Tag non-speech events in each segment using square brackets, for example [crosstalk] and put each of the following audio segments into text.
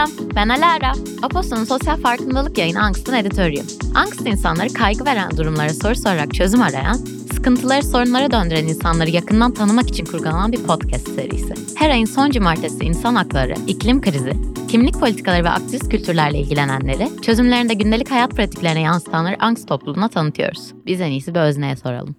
Selam, ben Alara. Aposto'nun sosyal farkındalık yayını Angst'ın editörüyüm. Angst insanları kaygı veren durumlara soru sorarak çözüm arayan, sıkıntıları sorunlara döndüren insanları yakından tanımak için kurgulanan bir podcast serisi. Her ayın son cumartesi insan hakları, iklim krizi, kimlik politikaları ve aktivist kültürlerle ilgilenenleri, çözümlerinde gündelik hayat pratiklerine yansıtanları Angst topluluğuna tanıtıyoruz. Biz en iyisi bir özneye soralım.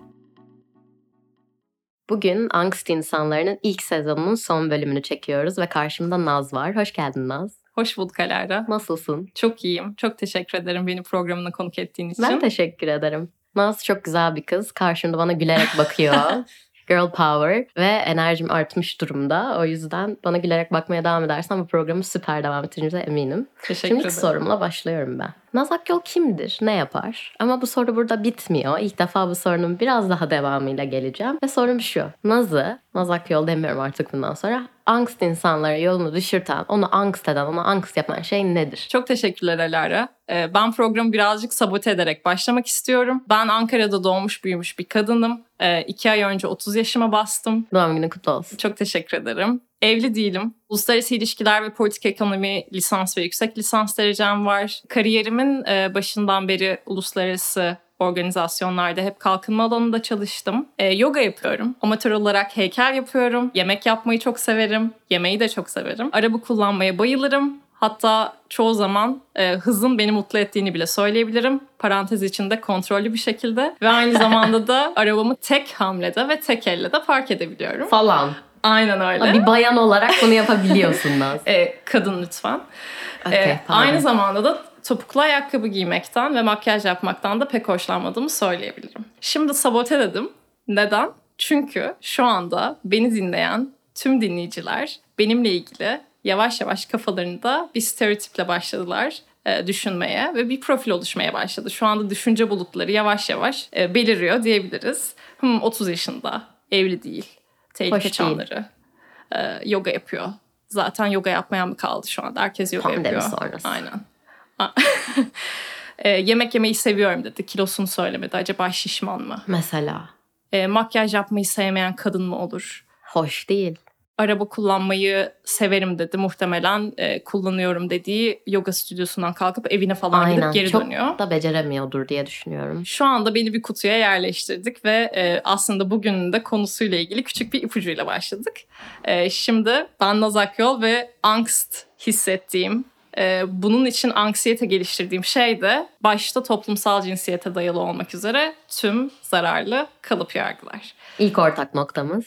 Bugün Angst insanlarının ilk sezonunun son bölümünü çekiyoruz ve karşımda Naz var. Hoş geldin Naz. Hoş bulduk Alara. Nasılsın? Çok iyiyim. Çok teşekkür ederim beni programına konuk ettiğin için. Ben teşekkür ederim. Naz çok güzel bir kız. Karşımda bana gülerek bakıyor. [laughs] Girl power ve enerjim artmış durumda. O yüzden bana gülerek bakmaya devam edersen bu programı süper devam ettireceğimize eminim. Teşekkür Şimdi ederim. sorumla başlıyorum ben. Naz Akyol kimdir? Ne yapar? Ama bu soru burada bitmiyor. İlk defa bu sorunun biraz daha devamıyla geleceğim. Ve sorum şu. Naz'ı, Naz Akyol demiyorum artık bundan sonra. Angst insanlara yolunu düşürten, onu angst eden, ona angst yapan şey nedir? Çok teşekkürler Alara. Ee, Ben programı birazcık sabote ederek başlamak istiyorum. Ben Ankara'da doğmuş büyümüş bir kadınım. Ee, İki ay önce 30 yaşıma bastım. Doğum günün kutlu olsun. Çok teşekkür ederim. Evli değilim. Uluslararası ilişkiler ve politik ekonomi lisans ve yüksek lisans derecem var. Kariyerimin e, başından beri uluslararası organizasyonlarda hep kalkınma alanında çalıştım. E, yoga yapıyorum. Amatör olarak heykel yapıyorum. Yemek yapmayı çok severim. Yemeği de çok severim. Araba kullanmaya bayılırım. Hatta çoğu zaman e, hızın beni mutlu ettiğini bile söyleyebilirim. Parantez içinde kontrollü bir şekilde. Ve aynı [laughs] zamanda da arabamı tek hamlede ve tek elle de park edebiliyorum. Falan. Aynen öyle. Bir bayan olarak bunu yapabiliyorsun Naz. [laughs] E, kadın lütfen. Okey, E, aynı zamanda da topuklu ayakkabı giymekten ve makyaj yapmaktan da pek hoşlanmadığımı söyleyebilirim. Şimdi sabote dedim. Neden? Çünkü şu anda beni dinleyen tüm dinleyiciler benimle ilgili yavaş yavaş kafalarında bir stereotiple başladılar e, düşünmeye ve bir profil oluşmaya başladı. Şu anda düşünce bulutları yavaş yavaş e, beliriyor diyebiliriz. Hmm, 30 yaşında, evli değil, tehlike Hoş değil. çanları, e, yoga yapıyor. Zaten yoga yapmayan mı kaldı şu anda? Herkes yoga Pandemi yapıyor. sonrası. Aynen. [laughs] E, yemek yemeyi seviyorum dedi. Kilosunu söylemedi. Acaba şişman mı? Mesela. E, makyaj yapmayı sevmeyen kadın mı olur? Hoş değil. Araba kullanmayı severim dedi. Muhtemelen e, kullanıyorum dediği yoga stüdyosundan kalkıp evine falan Aynen. gidip geri Çok dönüyor. da beceremiyordur diye düşünüyorum. Şu anda beni bir kutuya yerleştirdik ve e, aslında bugünün de konusuyla ilgili küçük bir ipucuyla başladık. E, şimdi ben Naz Akyol ve angst hissettiğim, e, bunun için anksiyete geliştirdiğim şey de başta toplumsal cinsiyete dayalı olmak üzere tüm zararlı kalıp yargılar. İlk ortak noktamız.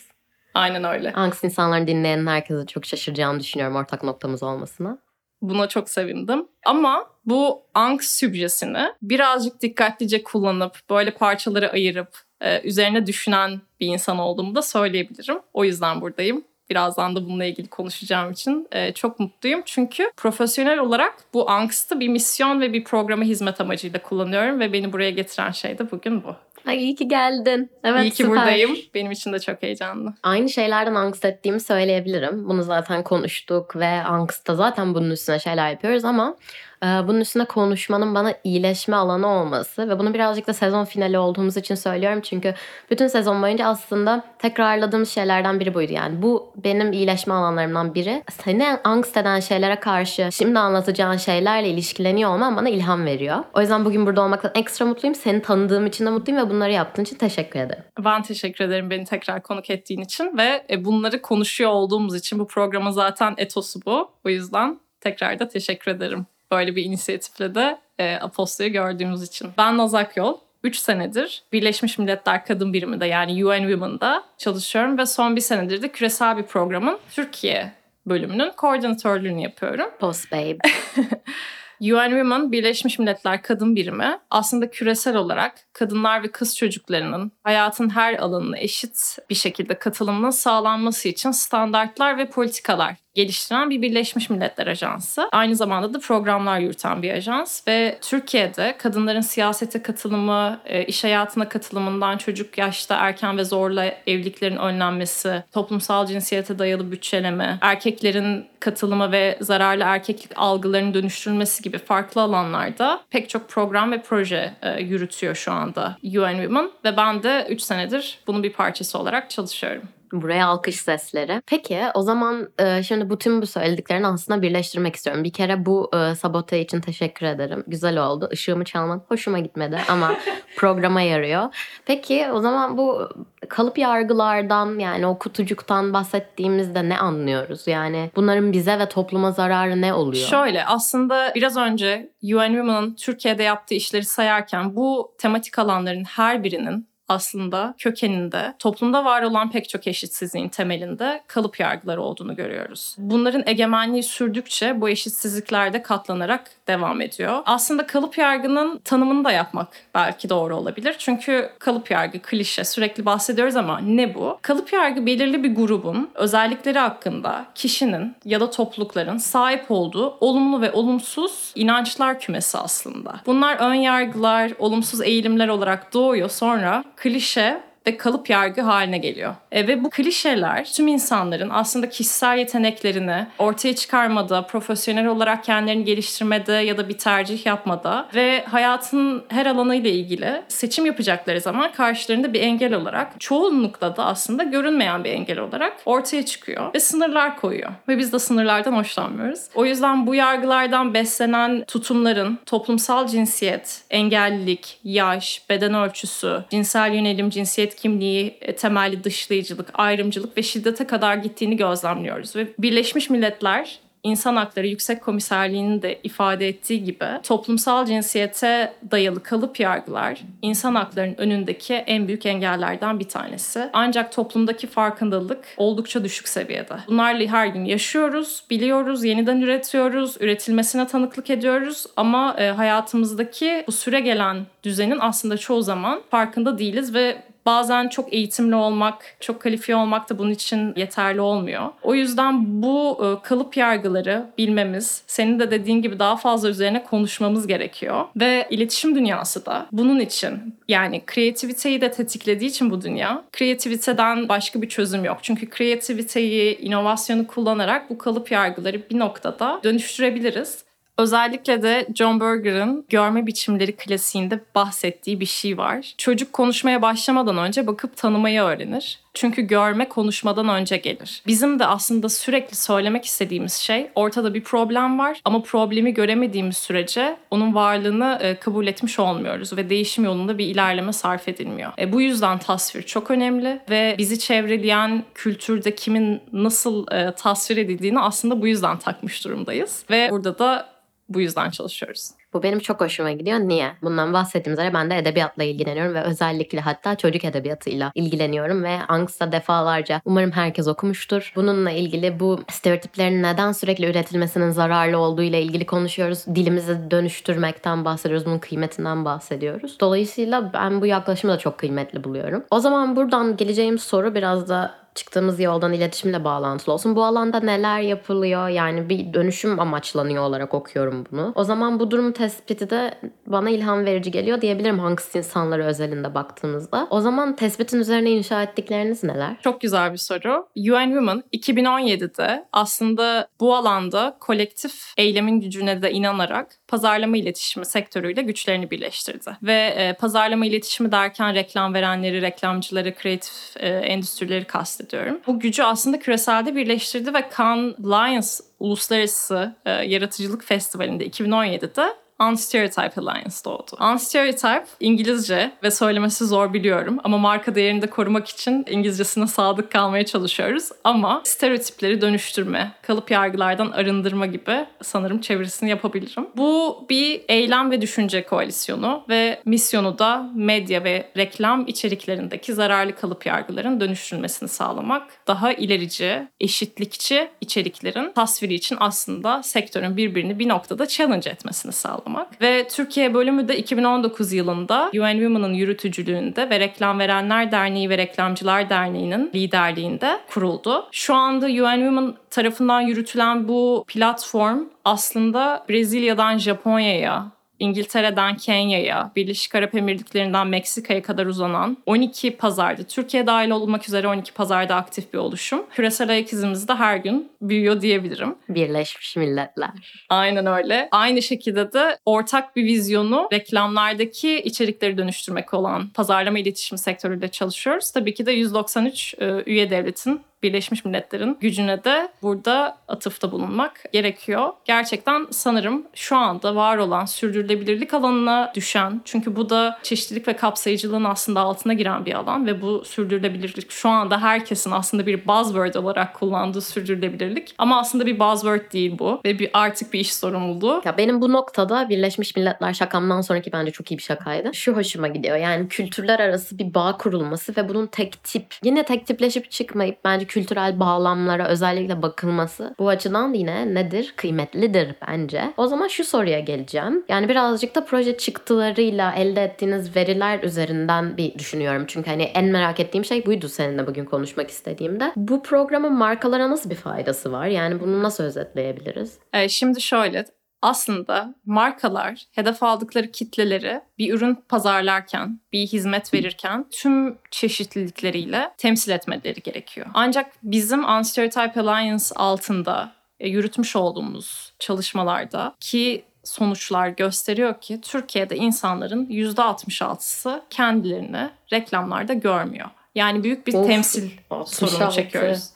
Aynen öyle. Angst insanların dinleyen herkese çok şaşıracağını düşünüyorum ortak noktamız olmasına. Buna çok sevindim. Ama bu angst sübjesini birazcık dikkatlice kullanıp böyle parçalara ayırıp e, üzerine düşünen bir insan olduğumu da söyleyebilirim. O yüzden buradayım. Birazdan da bununla ilgili konuşacağım için e, çok mutluyum. Çünkü profesyonel olarak bu angstı bir misyon ve bir programa hizmet amacıyla kullanıyorum ve beni buraya getiren şey de bugün bu. Ay iyi ki geldin. Evet İyi ki süper. buradayım. Benim için de çok heyecanlı. Aynı şeylerden angst ettiğimi söyleyebilirim. Bunu zaten konuştuk ve angstta zaten bunun üstüne şeyler yapıyoruz ama bunun üstüne konuşmanın bana iyileşme alanı olması ve bunu birazcık da sezon finali olduğumuz için söylüyorum. Çünkü bütün sezon boyunca aslında tekrarladığımız şeylerden biri buydu. Yani bu benim iyileşme alanlarımdan biri. Seni angst eden şeylere karşı şimdi anlatacağın şeylerle ilişkileniyor olman bana ilham veriyor. O yüzden bugün burada olmaktan ekstra mutluyum. Seni tanıdığım için de mutluyum ve bunları yaptığın için teşekkür ederim. Ben teşekkür ederim beni tekrar konuk ettiğin için ve e, bunları konuşuyor olduğumuz için bu programın zaten etosu bu. O yüzden tekrar da teşekkür ederim. Böyle bir inisiyatifle de e, Apostol'u gördüğümüz için. Ben Nazak Yol. 3 senedir Birleşmiş Milletler Kadın Biriminde yani UN Women'da çalışıyorum ve son bir senedir de küresel bir programın Türkiye bölümünün koordinatörlüğünü yapıyorum. Post babe. [laughs] UN Women Birleşmiş Milletler Kadın Birimi aslında küresel olarak kadınlar ve kız çocuklarının hayatın her alanına eşit bir şekilde katılımının sağlanması için standartlar ve politikalar geliştiren bir Birleşmiş Milletler Ajansı. Aynı zamanda da programlar yürüten bir ajans ve Türkiye'de kadınların siyasete katılımı, e, iş hayatına katılımından çocuk yaşta erken ve zorla evliliklerin önlenmesi, toplumsal cinsiyete dayalı bütçeleme, erkeklerin katılımı ve zararlı erkeklik algılarının dönüştürülmesi gibi farklı alanlarda pek çok program ve proje e, yürütüyor şu anda UN Women ve ben de 3 senedir bunun bir parçası olarak çalışıyorum. Buraya alkış sesleri. Peki o zaman e, şimdi bütün bu söylediklerini aslında birleştirmek istiyorum. Bir kere bu e, sabote için teşekkür ederim. Güzel oldu. Işığımı çalman hoşuma gitmedi ama [laughs] programa yarıyor. Peki o zaman bu kalıp yargılardan yani o kutucuktan bahsettiğimizde ne anlıyoruz? Yani bunların bize ve topluma zararı ne oluyor? Şöyle aslında biraz önce UN Women'ın Türkiye'de yaptığı işleri sayarken bu tematik alanların her birinin aslında kökeninde toplumda var olan pek çok eşitsizliğin temelinde kalıp yargıları olduğunu görüyoruz. Bunların egemenliği sürdükçe bu eşitsizlikler de katlanarak devam ediyor. Aslında kalıp yargının tanımını da yapmak belki doğru olabilir. Çünkü kalıp yargı, klişe sürekli bahsediyoruz ama ne bu? Kalıp yargı belirli bir grubun özellikleri hakkında kişinin ya da toplulukların sahip olduğu olumlu ve olumsuz inançlar kümesi aslında. Bunlar ön yargılar, olumsuz eğilimler olarak doğuyor. Sonra klişe ve kalıp yargı haline geliyor. E, ve bu klişeler tüm insanların aslında kişisel yeteneklerini ortaya çıkarmada, profesyonel olarak kendilerini geliştirmede ya da bir tercih yapmada ve hayatın her alanıyla ilgili seçim yapacakları zaman karşılarında bir engel olarak çoğunlukla da aslında görünmeyen bir engel olarak ortaya çıkıyor ve sınırlar koyuyor. Ve biz de sınırlardan hoşlanmıyoruz. O yüzden bu yargılardan beslenen tutumların toplumsal cinsiyet, engellilik, yaş, beden ölçüsü, cinsel yönelim, cinsiyet kimliği, e, temelli dışlayıcılık, ayrımcılık ve şiddete kadar gittiğini gözlemliyoruz. Ve Birleşmiş Milletler İnsan Hakları Yüksek Komiserliği'nin de ifade ettiği gibi toplumsal cinsiyete dayalı kalıp yargılar insan haklarının önündeki en büyük engellerden bir tanesi. Ancak toplumdaki farkındalık oldukça düşük seviyede. Bunlarla her gün yaşıyoruz, biliyoruz, yeniden üretiyoruz, üretilmesine tanıklık ediyoruz ama e, hayatımızdaki bu süre gelen düzenin aslında çoğu zaman farkında değiliz ve Bazen çok eğitimli olmak, çok kalifiye olmak da bunun için yeterli olmuyor. O yüzden bu e, kalıp yargıları bilmemiz, senin de dediğin gibi daha fazla üzerine konuşmamız gerekiyor. Ve iletişim dünyası da bunun için yani kreativiteyi de tetiklediği için bu dünya, kreativiteden başka bir çözüm yok. Çünkü kreativiteyi, inovasyonu kullanarak bu kalıp yargıları bir noktada dönüştürebiliriz. Özellikle de John Berger'ın görme biçimleri klasiğinde bahsettiği bir şey var. Çocuk konuşmaya başlamadan önce bakıp tanımayı öğrenir. Çünkü görme konuşmadan önce gelir. Bizim de aslında sürekli söylemek istediğimiz şey ortada bir problem var ama problemi göremediğimiz sürece onun varlığını e, kabul etmiş olmuyoruz ve değişim yolunda bir ilerleme sarf edilmiyor. E, bu yüzden tasvir çok önemli ve bizi çevreleyen kültürde kimin nasıl e, tasvir edildiğini aslında bu yüzden takmış durumdayız. Ve burada da bu yüzden çalışıyoruz. Bu benim çok hoşuma gidiyor. Niye? Bundan bahsettiğim üzere ben de edebiyatla ilgileniyorum ve özellikle hatta çocuk edebiyatıyla ilgileniyorum ve Angst'a defalarca umarım herkes okumuştur. Bununla ilgili bu stereotiplerin neden sürekli üretilmesinin zararlı olduğu ile ilgili konuşuyoruz. Dilimizi dönüştürmekten bahsediyoruz. Bunun kıymetinden bahsediyoruz. Dolayısıyla ben bu yaklaşımı da çok kıymetli buluyorum. O zaman buradan geleceğim soru biraz da çıktığımız yoldan iletişimle bağlantılı olsun. Bu alanda neler yapılıyor? Yani bir dönüşüm amaçlanıyor olarak okuyorum bunu. O zaman bu durum tespiti de bana ilham verici geliyor diyebilirim hangisi insanları özelinde baktığımızda. O zaman tespitin üzerine inşa ettikleriniz neler? Çok güzel bir soru. UN Women 2017'de aslında bu alanda kolektif eylemin gücüne de inanarak pazarlama iletişimi sektörüyle güçlerini birleştirdi. Ve e, pazarlama iletişimi derken reklam verenleri, reklamcıları, kreatif e, endüstrileri kastediyorum. Bu gücü aslında küreselde birleştirdi ve Cannes Lions Uluslararası e, Yaratıcılık Festivali'nde 2017'de Unstereotype Alliance doğdu. Unstereotype İngilizce ve söylemesi zor biliyorum ama marka değerini de korumak için İngilizcesine sadık kalmaya çalışıyoruz. Ama stereotipleri dönüştürme, kalıp yargılardan arındırma gibi sanırım çevirisini yapabilirim. Bu bir eylem ve düşünce koalisyonu ve misyonu da medya ve reklam içeriklerindeki zararlı kalıp yargıların dönüştürülmesini sağlamak. Daha ilerici, eşitlikçi içeriklerin tasviri için aslında sektörün birbirini bir noktada challenge etmesini sağlamak sağlamak. Ve Türkiye bölümü de 2019 yılında UN Women'ın yürütücülüğünde ve Reklam Verenler Derneği ve Reklamcılar Derneği'nin liderliğinde kuruldu. Şu anda UN Women tarafından yürütülen bu platform aslında Brezilya'dan Japonya'ya, İngiltere'den Kenya'ya, Birleşik Arap Emirlikleri'nden Meksika'ya kadar uzanan 12 pazarda, Türkiye dahil olmak üzere 12 pazarda aktif bir oluşum. Küresel ayak izimiz de her gün büyüyor diyebilirim. Birleşmiş Milletler. Aynen öyle. Aynı şekilde de ortak bir vizyonu reklamlardaki içerikleri dönüştürmek olan pazarlama iletişim sektörüyle çalışıyoruz. Tabii ki de 193 e, üye devletin Birleşmiş Milletler'in gücüne de burada atıfta bulunmak gerekiyor. Gerçekten sanırım şu anda var olan sürdürülebilirlik alanına düşen çünkü bu da çeşitlilik ve kapsayıcılığın aslında altına giren bir alan ve bu sürdürülebilirlik şu anda herkesin aslında bir buzzword olarak kullandığı sürdürülebilirlik ama aslında bir buzzword değil bu ve bir artık bir iş sorumluluğu. Ya benim bu noktada Birleşmiş Milletler şakamdan sonraki bence çok iyi bir şakaydı. Şu hoşuma gidiyor. Yani kültürler arası bir bağ kurulması ve bunun tek tip yine tek tipleşip çıkmayıp bence kültürel bağlamlara özellikle bakılması bu açıdan yine nedir? Kıymetlidir bence. O zaman şu soruya geleceğim. Yani birazcık da proje çıktılarıyla elde ettiğiniz veriler üzerinden bir düşünüyorum. Çünkü hani en merak ettiğim şey buydu seninle bugün konuşmak istediğimde. Bu programın markalara nasıl bir faydası var? Yani bunu nasıl özetleyebiliriz? Ee, şimdi şöyle aslında markalar hedef aldıkları kitleleri bir ürün pazarlarken, bir hizmet verirken tüm çeşitlilikleriyle temsil etmeleri gerekiyor. Ancak bizim Unstereotype Alliance altında e, yürütmüş olduğumuz çalışmalarda ki sonuçlar gösteriyor ki Türkiye'de insanların %66'sı kendilerini reklamlarda görmüyor. Yani büyük bir Of, temsil 66. sorunu çekiyoruz.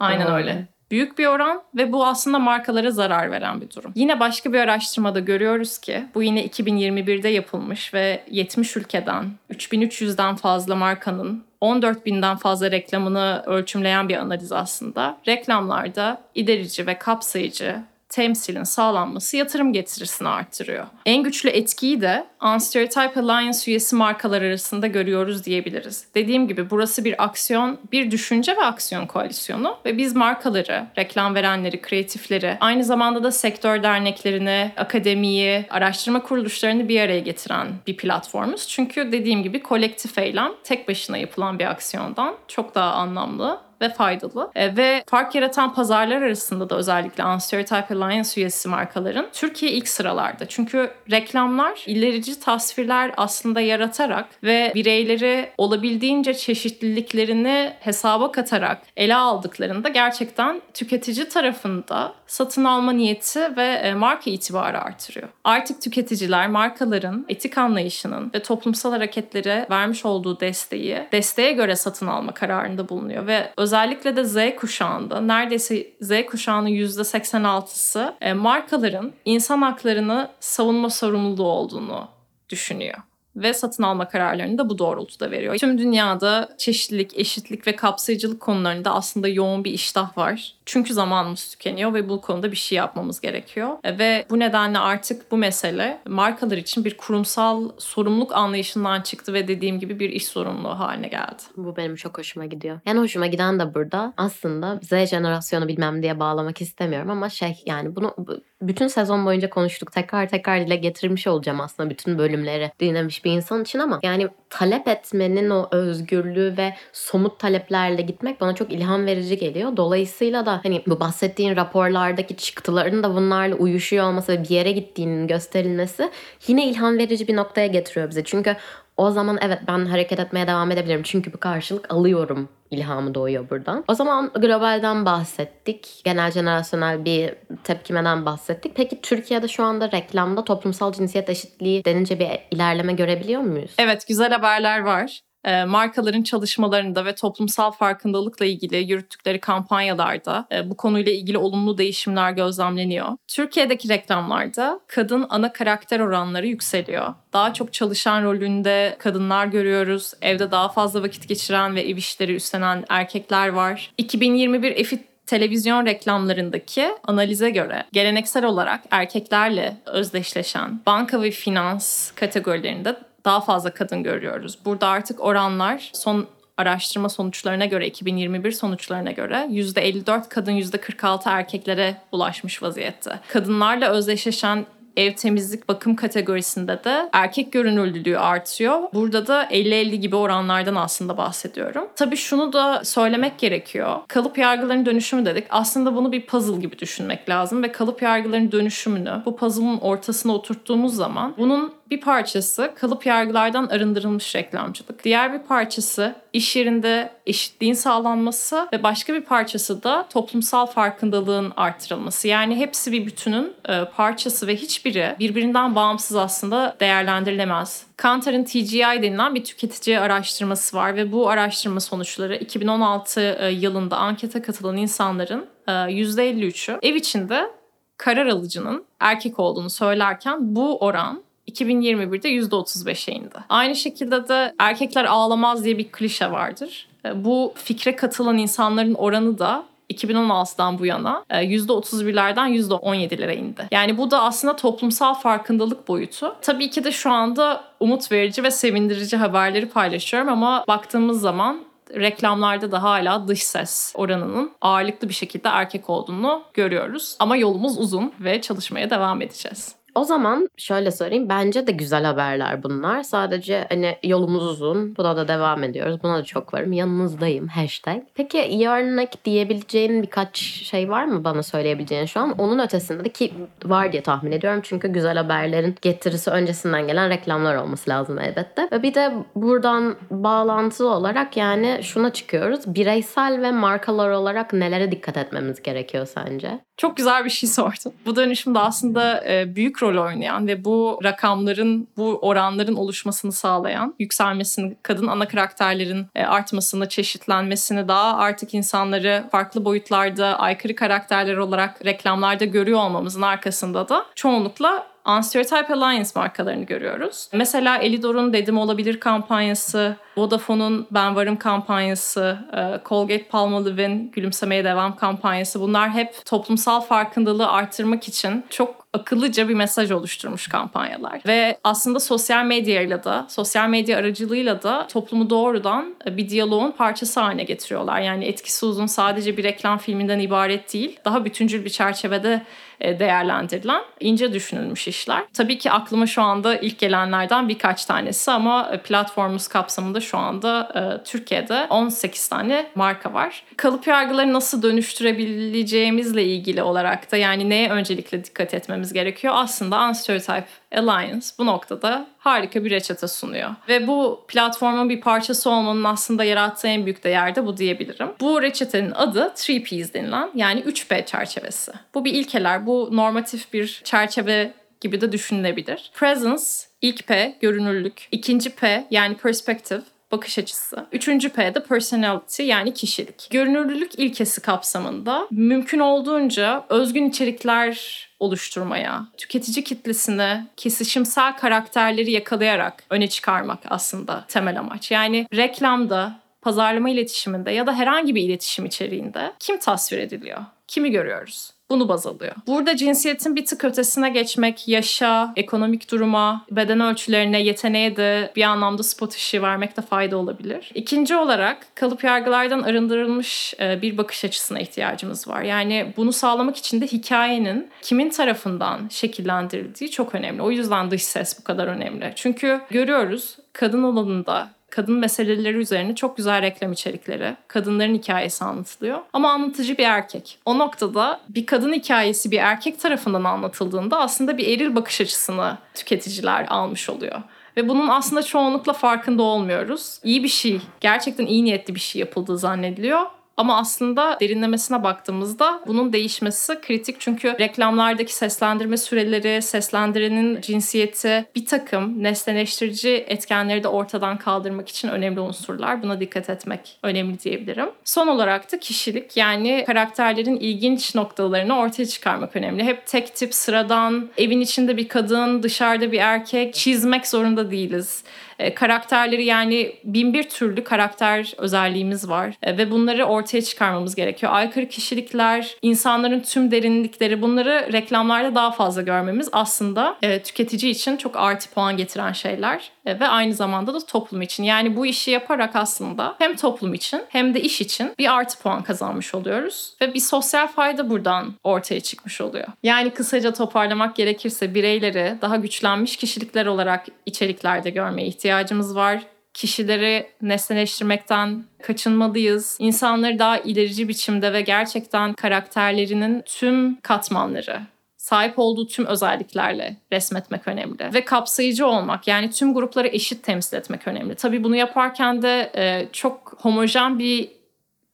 Aynen öyle. Büyük bir oran ve bu aslında markalara zarar veren bir durum. Yine başka bir araştırmada görüyoruz ki bu yine 2021'de yapılmış ve 70 ülkeden 3300'den fazla markanın 14 binden fazla reklamını ölçümleyen bir analiz aslında. Reklamlarda ilerici ve kapsayıcı temsilin sağlanması yatırım getirisini arttırıyor. En güçlü etkiyi de Unstereotype Alliance üyesi markalar arasında görüyoruz diyebiliriz. Dediğim gibi burası bir aksiyon, bir düşünce ve aksiyon koalisyonu ve biz markaları, reklam verenleri, kreatifleri, aynı zamanda da sektör derneklerini, akademiyi, araştırma kuruluşlarını bir araya getiren bir platformuz. Çünkü dediğim gibi kolektif eylem tek başına yapılan bir aksiyondan çok daha anlamlı ve faydalı. E, ve fark yaratan pazarlar arasında da özellikle Unstereotype Alliance üyesi markaların Türkiye ilk sıralarda. Çünkü reklamlar ilerici tasvirler aslında yaratarak ve bireyleri olabildiğince çeşitliliklerini hesaba katarak ele aldıklarında gerçekten tüketici tarafında satın alma niyeti ve e, marka itibarı artırıyor. Artık tüketiciler markaların etik anlayışının ve toplumsal hareketlere vermiş olduğu desteği desteğe göre satın alma kararında bulunuyor ve özellikle de Z kuşağında neredeyse Z kuşağının %86'sı e, markaların insan haklarını savunma sorumluluğu olduğunu düşünüyor ve satın alma kararlarını da bu doğrultuda veriyor. Tüm dünyada çeşitlilik, eşitlik ve kapsayıcılık konularında aslında yoğun bir iştah var. Çünkü zamanımız tükeniyor ve bu konuda bir şey yapmamız gerekiyor. E, Ve bu nedenle artık bu mesele markalar için bir kurumsal sorumluluk anlayışından çıktı ve dediğim gibi bir iş sorumluluğu haline geldi. Bu benim çok hoşuma gidiyor. En hoşuma giden de burada aslında Z jenerasyonu bilmem diye bağlamak istemiyorum ama şey yani bunu bu- bütün sezon boyunca konuştuk. Tekrar tekrar dile getirmiş olacağım aslında bütün bölümleri dinlemiş bir insan için ama yani talep etmenin o özgürlüğü ve somut taleplerle gitmek bana çok ilham verici geliyor. Dolayısıyla da hani bu bahsettiğin raporlardaki çıktıların da bunlarla uyuşuyor olması ve bir yere gittiğinin gösterilmesi yine ilham verici bir noktaya getiriyor bizi. Çünkü o zaman evet ben hareket etmeye devam edebilirim. Çünkü bir karşılık alıyorum ilhamı doğuyor buradan. O zaman globalden bahsettik. Genel jenerasyonel bir tepkimeden bahsettik. Peki Türkiye'de şu anda reklamda toplumsal cinsiyet eşitliği denince bir ilerleme görebiliyor muyuz? Evet güzel haberler var. Ee, markaların çalışmalarında ve toplumsal farkındalıkla ilgili yürüttükleri kampanyalarda e, bu konuyla ilgili olumlu değişimler gözlemleniyor. Türkiye'deki reklamlarda kadın ana karakter oranları yükseliyor. Daha çok çalışan rolünde kadınlar görüyoruz. Evde daha fazla vakit geçiren ve ev işleri üstlenen erkekler var. 2021 EFİT televizyon reklamlarındaki analize göre geleneksel olarak erkeklerle özdeşleşen banka ve finans kategorilerinde daha fazla kadın görüyoruz. Burada artık oranlar son araştırma sonuçlarına göre 2021 sonuçlarına göre %54 kadın %46 erkeklere ulaşmış vaziyette. Kadınlarla özdeşleşen Ev temizlik bakım kategorisinde de erkek görünürlülüğü artıyor. Burada da 50-50 gibi oranlardan aslında bahsediyorum. Tabii şunu da söylemek gerekiyor. Kalıp yargıların dönüşümü dedik. Aslında bunu bir puzzle gibi düşünmek lazım ve kalıp yargıların dönüşümünü bu puzzle'ın ortasına oturttuğumuz zaman bunun bir parçası kalıp yargılardan arındırılmış reklamcılık. Diğer bir parçası iş yerinde eşitliğin sağlanması ve başka bir parçası da toplumsal farkındalığın artırılması. Yani hepsi bir bütünün e, parçası ve hiçbiri birbirinden bağımsız aslında değerlendirilemez. Kantar'ın TGI denilen bir tüketici araştırması var ve bu araştırma sonuçları 2016 e, yılında ankete katılan insanların %53'ü e, ev içinde karar alıcının erkek olduğunu söylerken bu oran 2021'de %35'e indi. Aynı şekilde de erkekler ağlamaz diye bir klişe vardır. E, bu fikre katılan insanların oranı da 2016'dan bu yana %31'lerden e, %17'lere indi. Yani bu da aslında toplumsal farkındalık boyutu. Tabii ki de şu anda umut verici ve sevindirici haberleri paylaşıyorum ama baktığımız zaman reklamlarda da hala dış ses oranının ağırlıklı bir şekilde erkek olduğunu görüyoruz. Ama yolumuz uzun ve çalışmaya devam edeceğiz. O zaman şöyle söyleyeyim. Bence de güzel haberler bunlar. Sadece hani yolumuz uzun. Buna da devam ediyoruz. Buna da çok varım. Yanınızdayım. Hashtag. Peki yarınaki diyebileceğin birkaç şey var mı bana söyleyebileceğin şu an? Onun ötesinde de ki var diye tahmin ediyorum. Çünkü güzel haberlerin getirisi öncesinden gelen reklamlar olması lazım elbette. Ve bir de buradan bağlantılı olarak yani şuna çıkıyoruz. Bireysel ve markalar olarak nelere dikkat etmemiz gerekiyor sence? Çok güzel bir şey sordun. Bu dönüşümde aslında büyük rol oynayan ve bu rakamların, bu oranların oluşmasını sağlayan, yükselmesini, kadın ana karakterlerin e, artmasını, çeşitlenmesini, daha artık insanları farklı boyutlarda aykırı karakterler olarak reklamlarda görüyor olmamızın arkasında da çoğunlukla Unstereotype Alliance markalarını görüyoruz. Mesela Elidor'un Dedim Olabilir kampanyası, Vodafone'un Ben Varım kampanyası, e, Colgate Palmolive'in Gülümsemeye Devam kampanyası bunlar hep toplumsal farkındalığı arttırmak için çok akıllıca bir mesaj oluşturmuş kampanyalar. Ve aslında sosyal medyayla da, sosyal medya aracılığıyla da toplumu doğrudan bir diyaloğun parçası haline getiriyorlar. Yani etkisi uzun sadece bir reklam filminden ibaret değil, daha bütüncül bir çerçevede e, değerlendirilen ince düşünülmüş işler. Tabii ki aklıma şu anda ilk gelenlerden birkaç tanesi ama e, platformumuz kapsamında şu anda e, Türkiye'de 18 tane marka var. Kalıp yargıları nasıl dönüştürebileceğimizle ilgili olarak da yani neye öncelikle dikkat etmemiz gerekiyor? Aslında Unstereotype Alliance bu noktada harika bir reçete sunuyor. Ve bu platformun bir parçası olmanın aslında yarattığı en büyük değer de bu diyebilirim. Bu reçetenin adı 3Ps denilen yani 3P çerçevesi. Bu bir ilkeler, bu normatif bir çerçeve gibi de düşünülebilir. Presence, ilk P, görünürlük. ikinci P yani perspective, bakış açısı. Üçüncü P de personality yani kişilik. Görünürlülük ilkesi kapsamında mümkün olduğunca özgün içerikler oluşturmaya, tüketici kitlesine kesişimsel karakterleri yakalayarak öne çıkarmak aslında temel amaç. Yani reklamda, pazarlama iletişiminde ya da herhangi bir iletişim içeriğinde kim tasvir ediliyor? Kimi görüyoruz? Bunu baz alıyor. Burada cinsiyetin bir tık ötesine geçmek, yaşa, ekonomik duruma, beden ölçülerine, yeteneğe de bir anlamda spot ışığı vermekte fayda olabilir. İkinci olarak kalıp yargılardan arındırılmış e, bir bakış açısına ihtiyacımız var. Yani bunu sağlamak için de hikayenin kimin tarafından şekillendirildiği çok önemli. O yüzden dış ses bu kadar önemli. Çünkü görüyoruz kadın alanında kadın meseleleri üzerine çok güzel reklam içerikleri, kadınların hikayesi anlatılıyor. Ama anlatıcı bir erkek. O noktada bir kadın hikayesi bir erkek tarafından anlatıldığında aslında bir eril bakış açısını tüketiciler almış oluyor. Ve bunun aslında çoğunlukla farkında olmuyoruz. İyi bir şey, gerçekten iyi niyetli bir şey yapıldığı zannediliyor ama aslında derinlemesine baktığımızda bunun değişmesi kritik. Çünkü reklamlardaki seslendirme süreleri, seslendirenin cinsiyeti bir takım nesneleştirici etkenleri de ortadan kaldırmak için önemli unsurlar. Buna dikkat etmek önemli diyebilirim. Son olarak da kişilik yani karakterlerin ilginç noktalarını ortaya çıkarmak önemli. Hep tek tip sıradan, evin içinde bir kadın, dışarıda bir erkek çizmek zorunda değiliz E, karakterleri yani bin bir türlü karakter özelliğimiz var e, ve bunları ortaya çıkarmamız gerekiyor. Aykırı kişilikler, insanların tüm derinlikleri bunları reklamlarda daha fazla görmemiz aslında e, tüketici için çok artı puan getiren şeyler ve aynı zamanda da toplum için. Yani bu işi yaparak aslında hem toplum için hem de iş için bir artı puan kazanmış oluyoruz ve bir sosyal fayda buradan ortaya çıkmış oluyor. Yani kısaca toparlamak gerekirse bireyleri daha güçlenmiş kişilikler olarak içeriklerde görmeye ihtiyacımız var kişileri nesneleştirmekten kaçınmalıyız. İnsanları daha ilerici biçimde ve gerçekten karakterlerinin tüm katmanları sahip olduğu tüm özelliklerle resmetmek önemli. Ve kapsayıcı olmak yani tüm grupları eşit temsil etmek önemli. Tabii bunu yaparken de e, çok homojen bir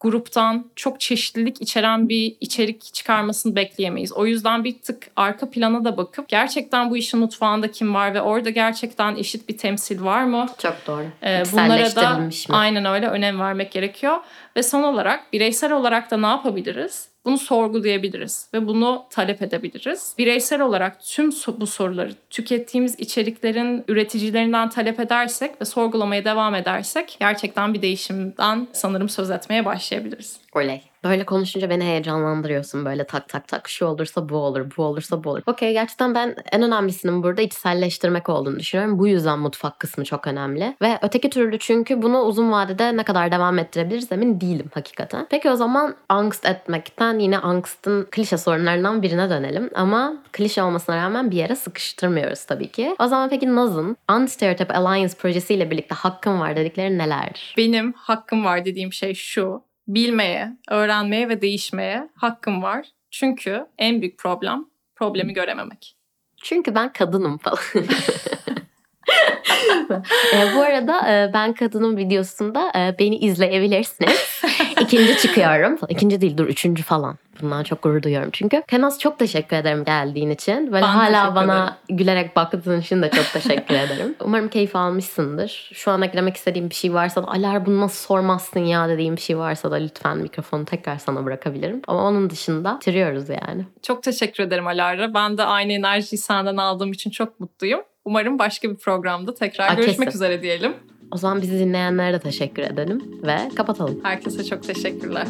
gruptan çok çeşitlilik içeren bir içerik çıkarmasını bekleyemeyiz. O yüzden bir tık arka plana da bakıp gerçekten bu işin mutfağında kim var ve orada gerçekten eşit bir temsil var mı? Çok doğru. Ee, bunlara da mi? aynen öyle önem vermek gerekiyor. Ve son olarak bireysel olarak da ne yapabiliriz? Bunu sorgulayabiliriz ve bunu talep edebiliriz. Bireysel olarak tüm bu soruları tükettiğimiz içeriklerin üreticilerinden talep edersek ve sorgulamaya devam edersek gerçekten bir değişimden sanırım söz etmeye başlayabiliriz. Oley. Böyle konuşunca beni heyecanlandırıyorsun. Böyle tak tak tak şu olursa bu olur, bu olursa bu olur. Okey gerçekten ben en önemlisinin burada içselleştirmek olduğunu düşünüyorum. Bu yüzden mutfak kısmı çok önemli. Ve öteki türlü çünkü bunu uzun vadede ne kadar devam ettirebiliriz emin değilim hakikaten. Peki o zaman angst etmekten yine angstın klişe sorunlarından birine dönelim. Ama klişe olmasına rağmen bir yere sıkıştırmıyoruz tabii ki. O zaman peki Naz'ın Unstereotype Alliance projesiyle birlikte hakkım var dedikleri nelerdir? Benim hakkım var dediğim şey şu bilmeye, öğrenmeye ve değişmeye hakkım var. Çünkü en büyük problem problemi görememek. Çünkü ben kadınım falan. [laughs] e, bu arada e, ben kadının videosunda e, beni izleyebilirsiniz. [laughs] İkinci çıkıyorum. İkinci değil dur üçüncü falan. Bundan çok gurur duyuyorum çünkü. Kenaz çok teşekkür ederim geldiğin için. Böyle ben hala bana ederim. gülerek baktığın için de çok teşekkür ederim. [laughs] Umarım keyif almışsındır. Şu an eklemek istediğim bir şey varsa da Alar bunu nasıl sormazsın ya dediğim bir şey varsa da lütfen mikrofonu tekrar sana bırakabilirim. Ama onun dışında bitiriyoruz yani. Çok teşekkür ederim Alara. Ben de aynı enerjiyi senden aldığım için çok mutluyum. Umarım başka bir programda tekrar Aa, görüşmek kesin. üzere diyelim. O zaman bizi dinleyenlere de teşekkür edelim ve kapatalım. Herkese çok teşekkürler.